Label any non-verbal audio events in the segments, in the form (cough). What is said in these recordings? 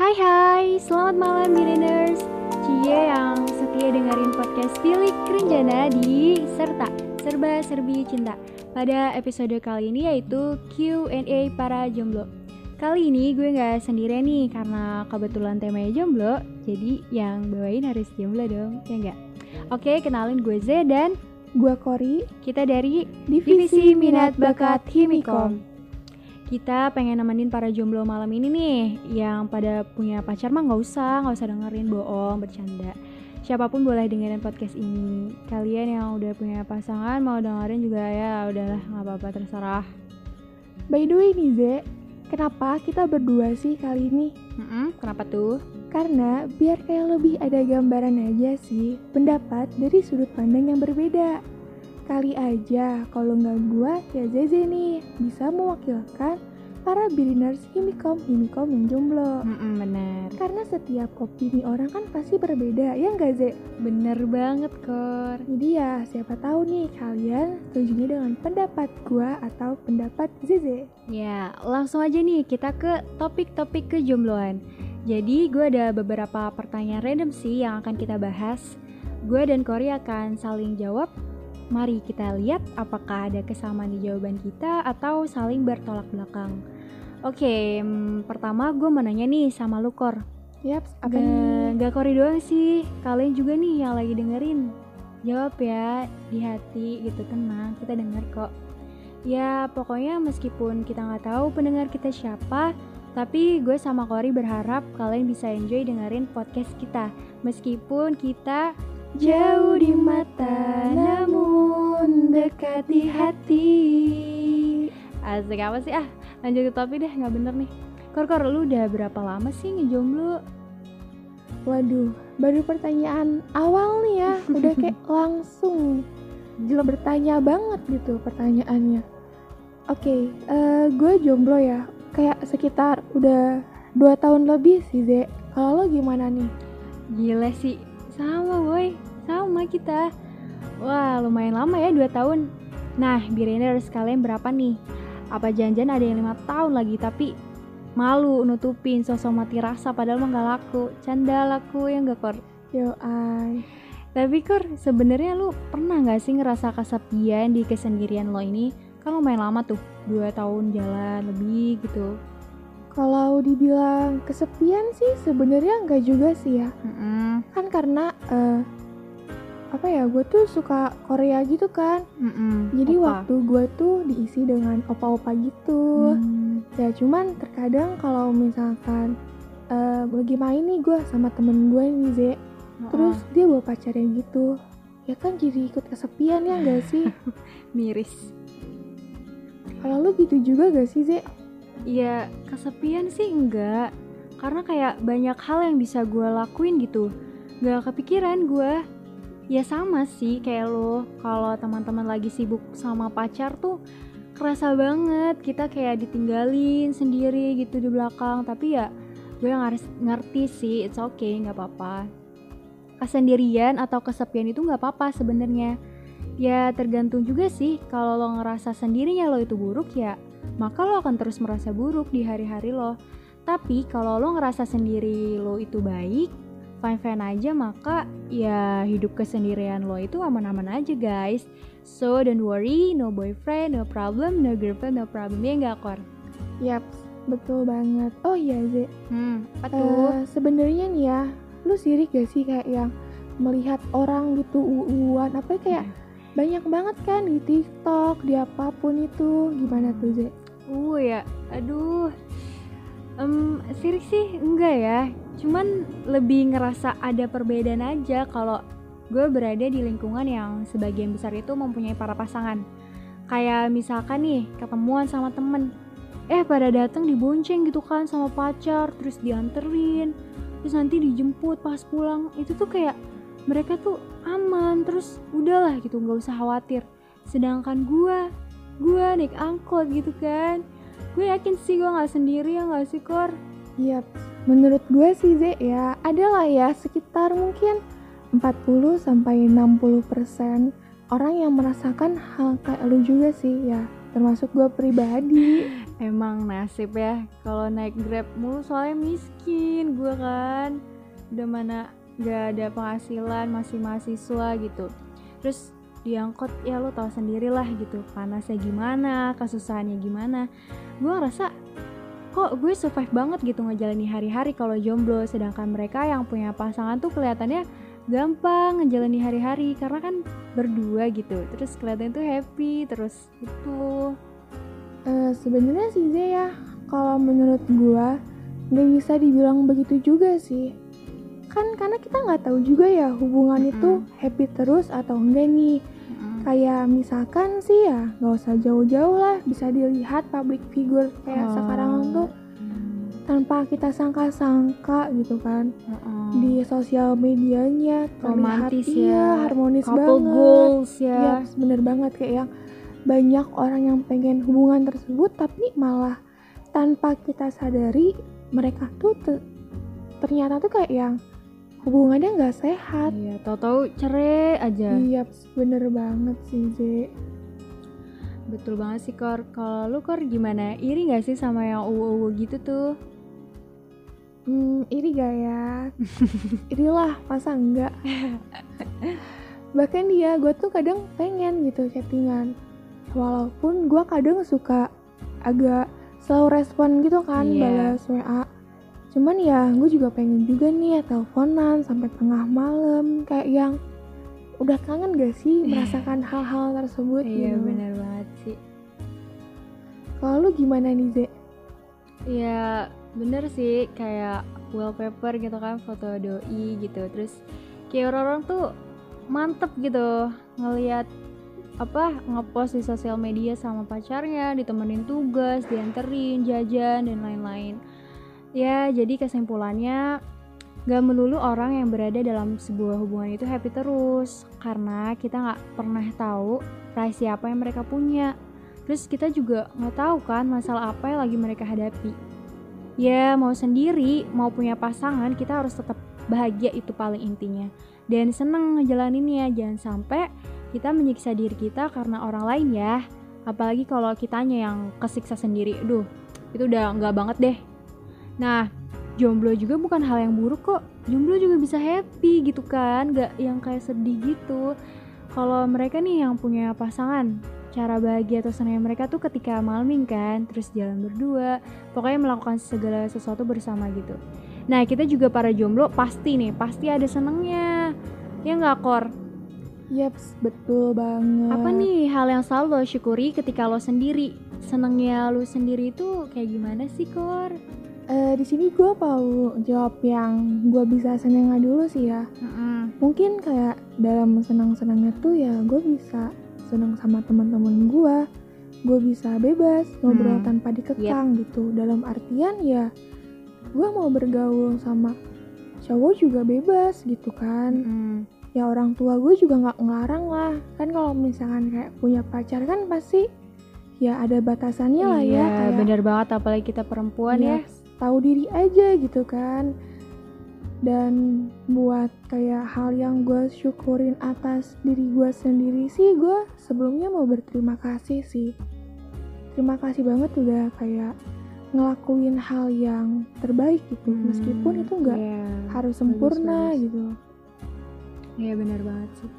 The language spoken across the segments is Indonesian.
Hai hai, selamat malam Millennials. Cie yang setia dengerin podcast Pilih Kerenjana di Serta Serba Serbi Cinta. Pada episode kali ini yaitu Q&A para jomblo. Kali ini gue gak sendirian nih karena kebetulan temanya jomblo Jadi yang bawain harus jomblo dong, ya enggak? Oke, kenalin gue Z dan Gua Kori, kita dari Divisi Minat Bakat Himikom. Kita pengen nemenin para jomblo malam ini nih Yang pada punya pacar mah nggak usah, nggak usah dengerin bohong, bercanda Siapa pun boleh dengerin podcast ini Kalian yang udah punya pasangan mau dengerin juga ya udahlah nggak apa-apa terserah by the way nih Ze, kenapa kita berdua sih kali ini? Mm-mm, Kenapa tuh? Karena biar kayak lebih ada gambaran aja sih pendapat dari sudut pandang yang berbeda. Kali aja kalau nggak gua ya Zeze nih bisa mewakilkan para billionaires himikom himikom yang jomblo. Mm-mm, bener Karena setiap opini orang kan pasti berbeda ya nggak Ze? Bener banget Kor Jadi ya siapa tahu nih kalian setujunya dengan pendapat gua atau pendapat Zeze. Ya, langsung aja nih kita ke topik-topik kejombloan. Jadi gue ada beberapa pertanyaan random sih yang akan kita bahas. Gue dan Kori akan saling jawab. Mari kita lihat apakah ada kesamaan di jawaban kita atau saling bertolak belakang. Oke, hmm, pertama gue mau nanya nih sama lu Kor. Yap, apa Gak, nih? gak Kori doang sih, kalian juga nih yang lagi dengerin. Jawab ya, di hati gitu, tenang, kita denger kok. Ya pokoknya meskipun kita nggak tahu pendengar kita siapa, tapi gue sama Kori berharap kalian bisa enjoy dengerin podcast kita. Meskipun kita jauh di mata, namun dekat di hati. Asik apa sih ah? Lanjut ke topik deh, nggak bener nih. Kor, Kor, lu udah berapa lama sih ngejomblo? Waduh, baru pertanyaan awal nih ya, (laughs) udah kayak langsung jelas bertanya banget gitu pertanyaannya. Oke, eh, gue jomblo ya, kayak sekitar udah dua tahun lebih sih Ze. Kalau lo gimana nih? Gila sih, sama boy, sama kita. Wah, lumayan lama ya 2 tahun. Nah, harus kalian berapa nih? Apa janjian ada yang lima tahun lagi tapi malu nutupin sosok mati rasa padahal mah gak laku. Canda laku yang gak kor. Yo ay, Tapi kor, sebenarnya lu pernah gak sih ngerasa kesepian di kesendirian lo ini? Kan lumayan lama tuh, 2 tahun jalan lebih gitu. Kalau dibilang kesepian sih sebenarnya enggak juga sih ya. Mm-mm, Kan karena eh, apa ya, gue tuh suka Korea gitu kan. mm-mm. Jadi Opa. waktu gue tuh diisi dengan opa-opa gitu. Hmm, Ya cuman terkadang kalau misalkan eh, lagi main nih gue sama temen gue nih Ze, terus dia bawa pacarnya gitu, ya kan jadi ikut kesepian ya gak sih? (laughs) miris. Kalau lu gitu juga gak sih Ze? Ya kesepian sih enggak. Karena kayak banyak hal yang bisa gue lakuin gitu. Gak kepikiran gue Ya sama sih kayak lo Kalau teman-teman lagi sibuk sama pacar tuh Kerasa banget kita kayak ditinggalin sendiri gitu di belakang. Tapi ya gue harus ngerti sih it's okay nggak apa-apa. Kesendirian atau kesepian itu nggak apa-apa sebenarnya. Ya tergantung juga sih kalau lo ngerasa sendirinya lo itu buruk ya maka lo akan terus merasa buruk di hari-hari lo. Tapi kalau lo ngerasa sendiri lo itu baik, fine-fine aja, maka ya hidup kesendirian lo itu aman-aman aja guys. So don't worry, no boyfriend, no problem, no girlfriend, no problem. Ya nggak Kor? Yap, betul banget. Oh iya Ze, Hmm, apa tuh? Eh, sebenarnya nih ya, lu sirik gak sih kayak yang melihat orang gitu uuan apa kayak banyak banget kan di TikTok, di apa pun itu. Gimana tuh Ze? Uh ya, aduh. Em, sirik sih enggak ya. Cuman lebih ngerasa ada perbedaan aja kalau gue berada di lingkungan yang sebagian besar itu mempunyai para pasangan. Kayak misalkan nih ketemuan sama temen, eh pada datang dibonceng gitu kan sama pacar, terus dianterin, terus nanti dijemput pas pulang. Itu tuh kayak mereka tuh aman, terus udahlah gitu nggak usah khawatir. Sedangkan gue gue naik angkot gitu kan. Gue yakin sih gue nggak sendiri ya nggak sih kor? Yap, menurut gue sih Ze ya adalah ya sekitar mungkin 40 sampai 60 persen orang yang merasakan hal kayak lu juga sih ya. Termasuk gue pribadi. (laughs) Emang nasib ya kalau naik grab mulu soalnya miskin gue kan. Udah mana gak ada penghasilan masih mahasiswa gitu. Terus diangkut ya lo tau sendiri lah gitu panasnya gimana kesusahannya gimana. Gue ngerasa kok gue survive banget gitu ngejalani hari-hari kalau jomblo sedangkan mereka yang punya pasangan tuh kelihatannya gampang ngejalani hari-hari karena kan berdua gitu. Terus kelihatan tuh happy terus itu. Eh, sebenarnya sih ya kalau menurut gua nggak bisa dibilang begitu juga sih kan karena kita nggak tahu juga ya hubungan itu happy terus atau enggak nih. Kayak misalkan sih ya nggak usah jauh-jauh lah bisa dilihat public figure kayak Oh. sekarang tuh tanpa kita sangka-sangka gitu kan. Heeh. di sosial medianya terlihat Romantis iya, ya, harmonis couple banget. goals ya. Iya, bener banget kayak yang banyak orang yang pengen hubungan tersebut tapi malah tanpa kita sadari mereka tuh te- ternyata tuh kayak yang hubungannya nggak sehat. iya tahu-tahu cerai aja Iya, bener banget sih, Ze. betul banget sih kor kalau lu kor gimana iri gak sih sama yang uwu-uwu gitu tuh Hmm, iri gak ya? (laughs) Irilah, masa enggak? Bahkan dia, gue tuh kadang pengen gitu chattingan. Walaupun gue kadang suka agak slow respon gitu kan, Iya. balas WA. Cuman ya, gue juga pengen juga nih ya teleponan sampai tengah malam. Kayak yang udah kangen gak sih merasakan hal-hal tersebut iya gitu. bener banget sih Kalau lu gimana nih, Ze? Iya bener sih kayak wallpaper gitu kan foto doi gitu terus kayak orang-orang tuh mantep gitu ngelihat apa ngepost di sosial media sama pacarnya ditemenin tugas dianterin jajan dan lain-lain ya jadi kesimpulannya gak melulu orang yang berada dalam sebuah hubungan itu happy terus karena kita nggak pernah tahu rahasia apa yang mereka punya Terus kita juga nggak tahu kan masalah apa yang lagi mereka hadapi. Ya mau sendiri, mau punya pasangan, kita harus tetap bahagia itu paling intinya. Dan seneng ngejalaninnya, jangan sampai kita menyiksa diri kita karena orang lain ya. Apalagi kalau kitanya yang kesiksa sendiri, aduh itu udah nggak banget deh. Nah, jomblo juga bukan hal yang buruk kok. Jomblo juga bisa happy gitu kan, nggak yang kayak sedih gitu. Kalau mereka nih yang punya pasangan, cara bahagia atau senangnya mereka tuh ketika malming kan terus jalan berdua pokoknya melakukan segala sesuatu bersama gitu nah kita juga para jomblo pasti nih pasti ada senengnya ya nggak kor Yaps, betul banget. apa nih hal yang selalu lo syukuri ketika lo sendiri senengnya lo sendiri itu kayak gimana sih kor Eh, di sini gue mau jawab yang gue bisa senengnya dulu sih ya. Mungkin kayak dalam senang-senangnya tuh ya gue bisa senang sama teman-teman gue. Gue bisa bebas ngobrol Hmm. tanpa dikekang gitu. Dalam artian ya gue mau bergaul sama cowok juga bebas gitu kan. Mm-mm. Ya orang tua gue juga nggak ngelarang lah. Kan kalau misalkan kayak punya pacar kan pasti ya ada batasannya lah ya. iya Kayak bener banget apalagi kita perempuan ya Iya, tahu diri aja gitu kan dan buat kayak hal yang gue syukurin atas diri gue sendiri sih gue sebelumnya mau berterima kasih sih terima kasih banget udah kayak ngelakuin hal yang terbaik gitu Hmm, meskipun itu nggak iya. harus sempurna bagus. gitu Iya benar banget sih.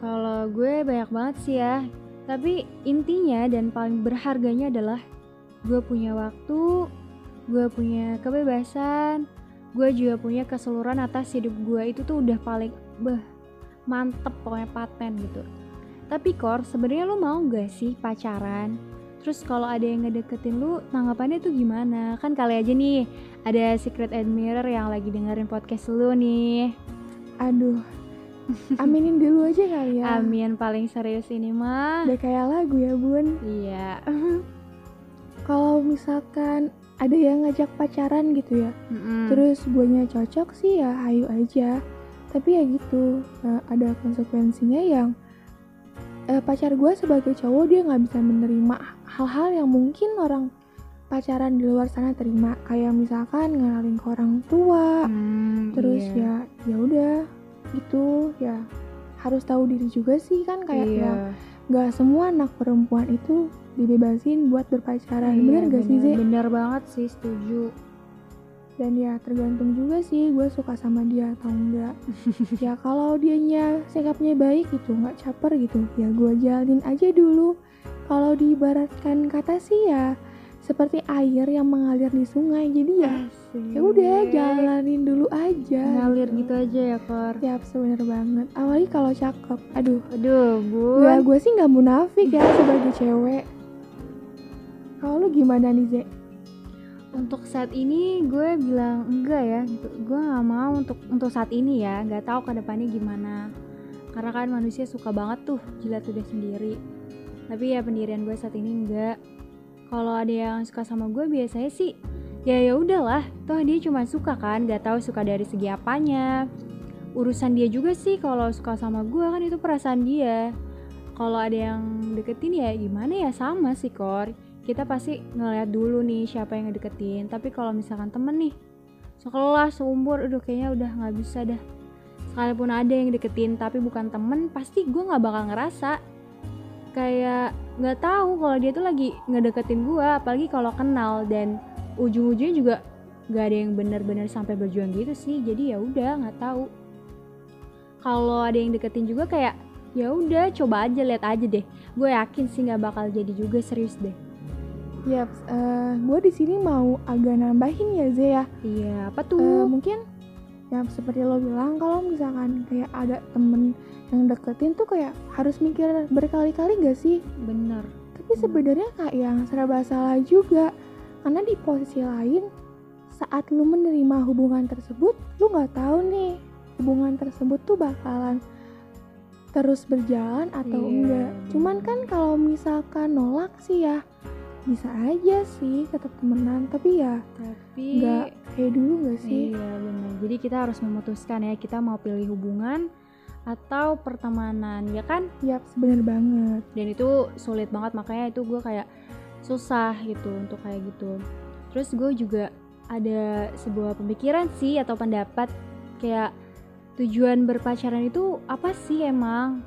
Kalau gue banyak banget sih ya. Tapi intinya dan paling berharganya adalah gue punya waktu, gue punya kebebasan, gue juga punya keseluruhan atas hidup gue itu tuh udah paling beh mantep pokoknya paten gitu. Tapi Kor, sebenarnya lu mau gak sih pacaran? Terus kalau ada yang ngedeketin lu, tanggapannya tuh gimana? Kan kali aja nih, ada secret admirer yang lagi dengerin podcast lu nih. aduh aminin dulu aja kali ya Amin paling serius ini mah. udah kayak lagu ya bun Iya. (laughs) kalau misalkan ada yang ngajak pacaran gitu ya Mm-mm. terus guanya cocok sih ya ayo aja tapi ya gitu eh, ada konsekuensinya yang eh, pacar gue sebagai cowok dia nggak bisa menerima hal-hal yang mungkin orang pacaran di luar sana terima kayak misalkan ngenalin ke orang tua Hmm, terus iya. ya ya udah gitu ya harus tahu diri juga sih kan kayak iya. yang nggak semua anak perempuan itu dibebasin buat berpacaran Iya, bener gak sih bener. Ze? Bener banget sih, setuju. dan ya tergantung juga sih gue suka sama dia atau enggak (laughs) ya kalau dianya sikapnya baik gitu nggak caper gitu ya gue jalin aja dulu kalau diibaratkan kata sih ya seperti air yang mengalir di sungai jadi ya ya udah jalanin dulu aja Ngalir gitu. gitu aja ya, Kor. Siap, sebener banget. Apalagi kalau cakep. Aduh, Aduh, Bun. ya gue sih nggak munafik ya sebagai cewek. Kalau lu gimana nih, Ze? Untuk saat ini gue bilang enggak ya gitu. Gue nggak mau untuk untuk saat ini ya. Nggak tahu ke depannya gimana. Karena kan manusia suka banget tuh jilat udah sendiri. Tapi ya pendirian gue saat ini enggak. Kalau ada yang suka sama gue biasanya sih ya ya udahlah. Toh dia cuma suka kan, nggak tahu suka dari segi apanya. Urusan dia juga sih kalau suka sama gue kan itu perasaan dia. Kalau ada yang deketin ya gimana ya sama sih Kor kita pasti ngeliat dulu nih siapa yang ngedeketin. Tapi kalau misalkan temen nih sekelas seumur udah kayaknya udah nggak bisa dah. Sekalipun ada yang deketin tapi bukan temen pasti gue nggak bakal ngerasa. Kayak nggak tahu kalau dia tuh lagi ngedeketin gue apalagi kalau kenal. Dan ujung-ujungnya juga nggak ada yang bener-bener sampai berjuang gitu sih. Jadi ya udah nggak tahu. Kalau ada yang deketin juga kayak ya udah coba aja lihat aja deh. Gue yakin sih nggak bakal jadi juga serius deh Yap, eh, gue di sini mau agak nambahin ya, Ze ya. Iya, apa tuh? mungkin yang seperti lo bilang kalau misalkan kayak ada temen yang deketin tuh kayak harus mikir berkali-kali gak sih? Bener. Tapi sebenarnya kayak yang serba salah juga. Karena di posisi lain, saat lu menerima hubungan tersebut, lu nggak tahu nih hubungan tersebut tuh bakalan terus berjalan atau Iya, enggak. Cuman kan kalau misalkan nolak sih ya bisa aja sih tetap temenan, tapi ya Tapi nggak kayak dulu nggak sih? Iya, bener. Jadi kita harus memutuskan ya, kita mau pilih hubungan atau pertemanan, ya kan? Yap, bener banget. Dan itu sulit banget, makanya itu gue kayak susah gitu untuk kayak gitu. Terus gue juga ada sebuah pemikiran sih atau pendapat kayak tujuan berpacaran itu apa sih emang?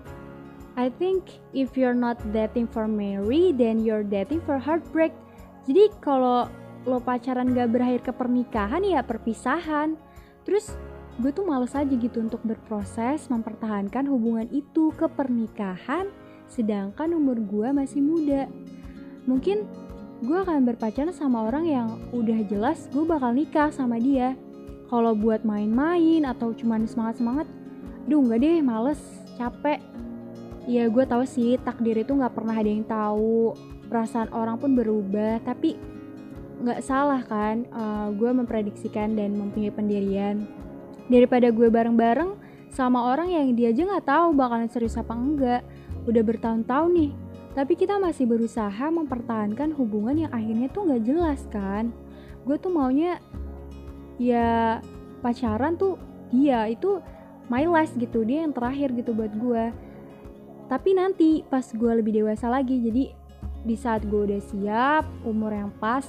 I think if you're not dating for marry, then you're dating for heartbreak. Jadi kalau lo pacaran gak berakhir ke pernikahan ya perpisahan. Terus gue tuh males aja gitu untuk berproses mempertahankan hubungan itu ke pernikahan sedangkan umur gue masih muda. Mungkin gue akan berpacaran sama orang yang udah jelas gue bakal nikah sama dia. Kalau buat main-main atau cuman semangat-semangat, duh nggak deh, males, capek. Ya gue tahu sih takdir itu nggak pernah ada yang tahu. Perasaan orang pun berubah, tapi nggak salah kan gue memprediksikan dan mempunyai pendirian. Daripada gue bareng-bareng sama orang yang dia aja nggak tahu bakalan serius apa enggak. Udah bertahun-tahun nih tapi kita masih berusaha mempertahankan hubungan yang akhirnya tuh nggak jelas kan. Gue tuh maunya ya pacaran tuh dia itu my last gitu dia yang terakhir gitu buat gue tapi nanti pas gue lebih dewasa lagi jadi di saat gue udah siap umur yang pas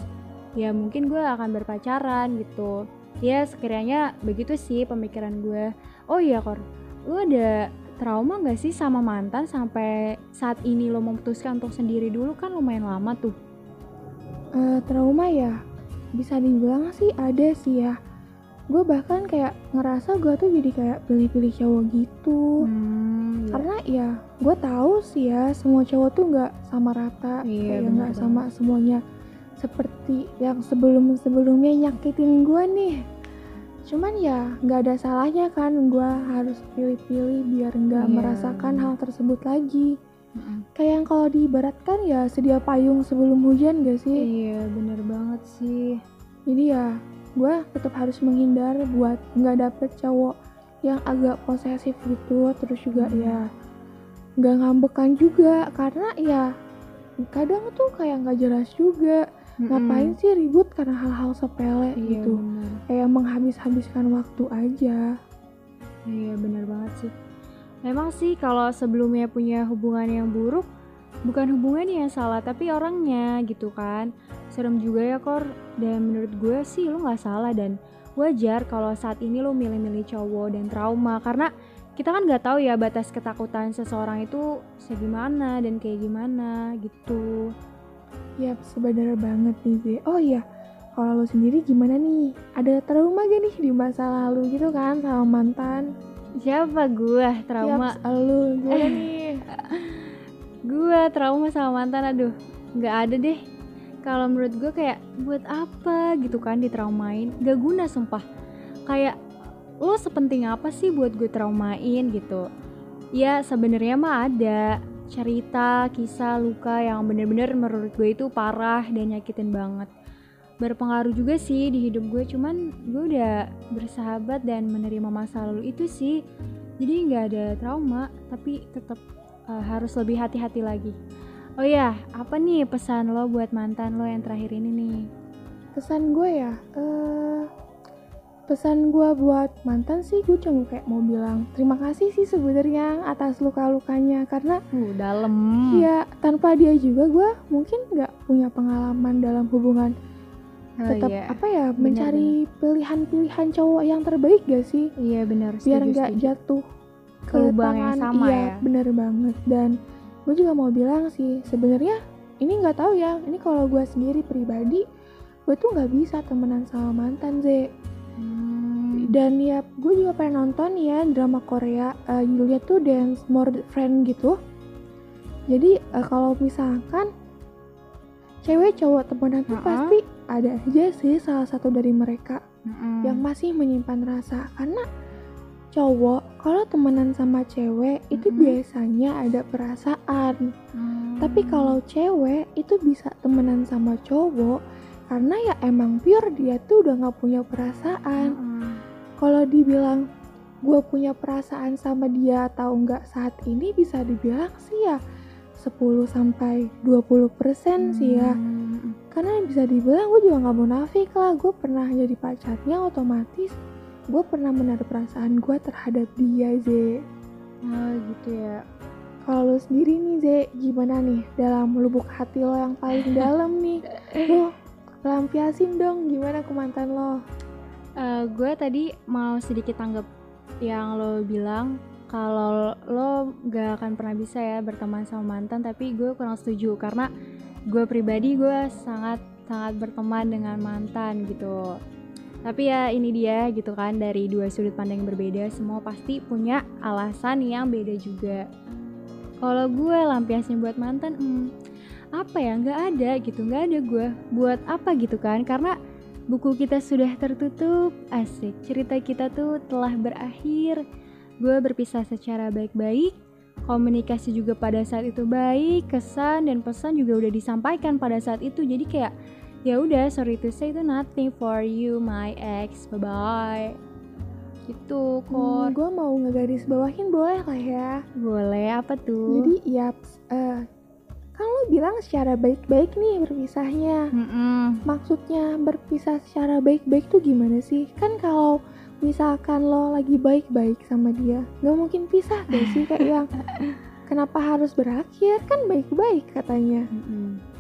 ya mungkin gue akan berpacaran gitu. Ya sekiranya begitu sih pemikiran gue oh iya kor lu ada trauma gak sih sama mantan sampai saat ini lo memutuskan untuk sendiri dulu? Kan lumayan lama tuh. Eh, trauma ya bisa dibilang sih ada sih ya. Gue bahkan kayak ngerasa gue tuh jadi kayak pilih-pilih cowok gitu. Hmm, karena ya gue tahu sih ya semua cowok tuh nggak sama rata Iya, kayak nggak sama semuanya seperti yang sebelum sebelumnya nyakitin gue nih. Cuman ya nggak ada salahnya kan gue harus pilih-pilih biar nggak Iya, merasakan hal tersebut lagi. Kayak yang kalau diibaratkan ya sedia payung sebelum hujan gak sih? Iya bener banget sih. Jadi ya gue tetap harus menghindar buat nggak dapet cowok yang agak posesif gitu terus juga ya nggak ngambekan juga karena ya kadang tuh kayak nggak jelas juga ngapain Mm-mm. sih ribut karena hal-hal sepele iya gitu bener kayak menghabis-habiskan waktu aja Iya bener banget sih. Memang sih kalau sebelumnya punya hubungan yang buruk, bukan hubungannya yang salah, tapi orangnya gitu kan. Serem juga ya Kor. Dan menurut gue sih lo nggak salah dan wajar kalau saat ini lo milih-milih cowok dan trauma karena kita kan nggak tahu ya batas ketakutan seseorang itu segimana dan kayak gimana gitu Yap, sebenarnya banget nih Ze. Oh iya, kalau lo sendiri gimana nih? Ada trauma gak nih di masa lalu gitu kan sama mantan? siapa gue trauma Yap, lu gimana (laughs) nih? gue trauma sama mantan aduh nggak ada deh kalau menurut gue kayak buat apa? gitu kan ditraumain. Gak guna sumpah. Kayak lo sepenting apa sih buat gue traumain? gitu. Ya sebenarnya mah ada cerita kisah luka yang bener-bener menurut gue itu parah dan nyakitin banget. Berpengaruh juga sih di hidup gue cuman gue udah bersahabat dan menerima masa lalu itu sih. Jadi nggak ada trauma tapi tetap uh, harus lebih hati-hati lagi oh ya apa nih pesan lo buat mantan lo yang terakhir ini nih? Pesan gue ya, eh pesan gue buat mantan sih gue cuma kayak mau bilang terima kasih sih sebenarnya atas luka-lukanya. Karena uh dalam. Ya tanpa dia juga gue mungkin nggak punya pengalaman dalam hubungan. Oh, tetap iya. apa ya Benar, mencari pilihan-pilihan cowok yang terbaik gak sih? Iya benar. Biar nggak jatuh ke lubang yang sama iya ya. bener banget. Dan gue juga mau bilang sih sebenarnya ini nggak tahu ya. Ini kalau gue sendiri pribadi gue tuh nggak bisa temenan sama mantan ze. Hmm, dan ya gue juga pengen nonton ya drama Korea. Eh, judulnya tuh Dance More Friend gitu. Jadi eh, kalau misalkan cewek cowok temenan tuh Ha-ha. pasti ada aja sih salah satu dari mereka mm-mm. yang masih menyimpan rasa. Karena cowok kalau temenan sama cewek itu Mhm. biasanya ada perasaan Hmm. tapi kalau cewek itu bisa temenan sama cowok karena ya emang pure dia tuh udah nggak punya perasaan Mm-mm. kalau dibilang gue punya perasaan sama dia atau enggak saat ini bisa dibilang sih ya 10 sampai 20% sih ya Hmm. karena bisa dibilang gue juga nggak munafik lah gue pernah jadi pacarnya otomatis gue pernah menaruh perasaan gue terhadap dia Ze. Oh gitu ya. Kalau lo sendiri nih Ze gimana nih dalam lubuk hati lo yang paling dalam nih? (laughs) Lo lampiasin dong gimana ke mantan lo? Gue tadi mau sedikit tanggap yang lo bilang kalau lo gak akan pernah bisa ya berteman sama mantan tapi gue kurang setuju karena gue pribadi gue sangat sangat berteman dengan mantan gitu tapi ya ini dia gitu kan dari dua sudut pandang yang berbeda semua pasti punya alasan yang beda juga. Kalau gue lampiasnya buat mantan hmm, apa ya nggak ada gitu nggak ada gue. Buat apa gitu kan karena buku kita sudah tertutup asik. Cerita kita tuh telah berakhir. Gue berpisah secara baik-baik komunikasi juga pada saat itu baik kesan dan pesan juga udah disampaikan pada saat itu. Jadi kayak ya udah sorry to say itu nothing for you my ex bye bye gitu kor gue mau ngegaris bawahin boleh lah ya boleh apa tuh Jadi ya eh, kan lo bilang secara baik-baik nih berpisahnya. Mm-mm. Maksudnya berpisah secara baik-baik tuh gimana sih? Kan kalau misalkan lo lagi baik-baik sama dia, nggak mungkin pisah gak sih kayak yang (laughs) kenapa harus berakhir? Kan baik-baik katanya. Mm-mm.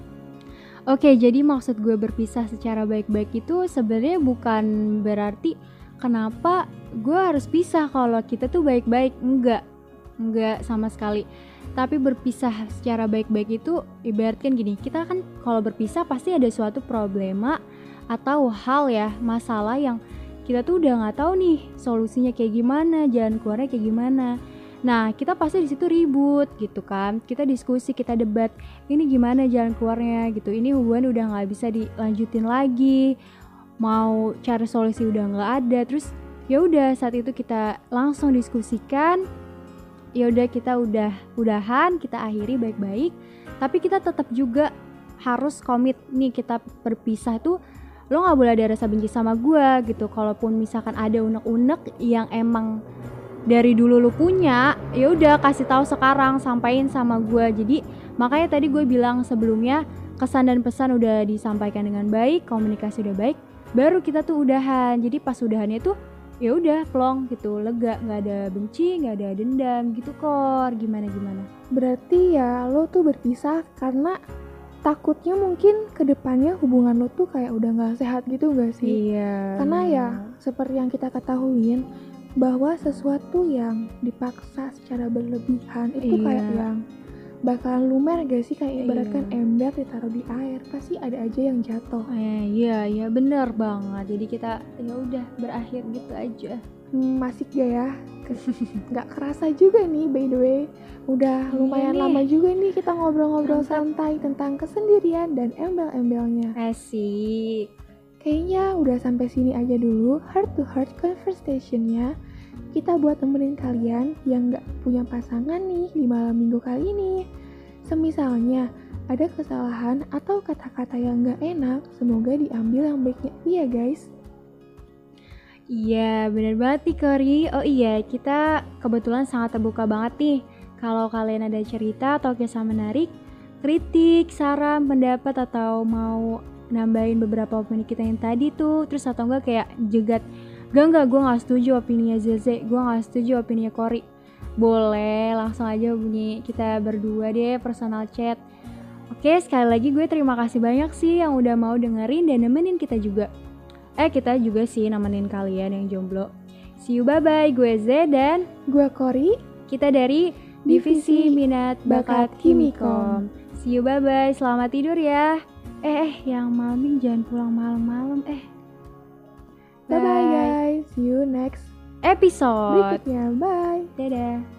Oke, jadi maksud gue berpisah secara baik-baik itu sebenarnya bukan berarti kenapa gue harus pisah kalau kita tuh baik-baik. Enggak, enggak sama sekali. Tapi berpisah secara baik-baik itu ibaratkan gini, kita kan kalau berpisah pasti ada suatu problema atau hal ya, masalah yang kita tuh udah nggak tahu nih solusinya kayak gimana, jalan keluarnya kayak gimana. Nah, kita pasti di situ ribut gitu kan. Kita diskusi, kita debat. Ini gimana jalan keluarnya gitu. Ini hubungan udah nggak bisa dilanjutin lagi. Mau cari solusi udah nggak ada. Terus ya udah saat itu kita langsung diskusikan. Ya udah kita udah udahan kita akhiri baik-baik. Tapi kita tetap juga harus komit. Nih kita berpisah tuh lo nggak boleh ada rasa benci sama gue gitu. Kalaupun misalkan ada unek-unek yang emang dari dulu lu punya ya udah kasih tahu sekarang sampaikan sama gue jadi makanya tadi gue bilang sebelumnya kesan dan pesan udah disampaikan dengan baik komunikasi udah baik baru kita tuh udahan. Jadi pas udahannya tuh ya udah plong gitu lega. Nggak ada benci nggak ada dendam gitu kor. Gimana gimana? Berarti ya lo tuh berpisah karena takutnya mungkin ke depannya hubungan lo tuh kayak udah nggak sehat gitu gak sih? iya. Karena ya seperti yang kita ketahuin bahwa sesuatu yang dipaksa secara berlebihan itu Iya. kayak yang bakalan lumer gak sih kayak ibaratkan Iya. ember ditaruh di air pasti ada aja yang jatuh Eh, iya iya bener banget. Jadi kita ya udah berakhir gitu aja. Hmm, masih gak ya nggak (laughs) kerasa juga nih by the way udah Iya lumayan lama juga nih kita ngobrol-ngobrol santai tentang kesendirian dan embel-embelnya Asik. Kayaknya udah sampai sini aja dulu heart to heart conversationnya. Kita buat temenin kalian yang nggak punya pasangan nih di malam minggu kali ini. Semisalnya ada kesalahan atau kata-kata yang nggak enak, semoga diambil yang baiknya iya guys. Iya, bener banget nih Kori. Oh iya, kita kebetulan sangat terbuka banget nih. Kalau kalian ada cerita atau kisah menarik, kritik, saran, pendapat, atau mau nambahin beberapa opini kita yang tadi tuh, terus atau enggak kayak jegat, gak enggak, gue gak setuju opininya Zeze, gue gak setuju opininya Kori. Boleh, langsung aja hubungi kita berdua deh, personal chat. Oke, sekali lagi gue terima kasih banyak sih yang udah mau dengerin dan nemenin kita juga. Eh kita juga sih nemenin kalian yang jomblo. See you bye bye, gue Z dan Gua Kori, kita dari Divisi Minat Bakat Bakat Kimikom. See you bye bye, selamat tidur ya. Eh, eh yang malam ini jangan pulang malam-malam eh. bye bye guys, see you next Episode. berikutnya, bye. Dadah.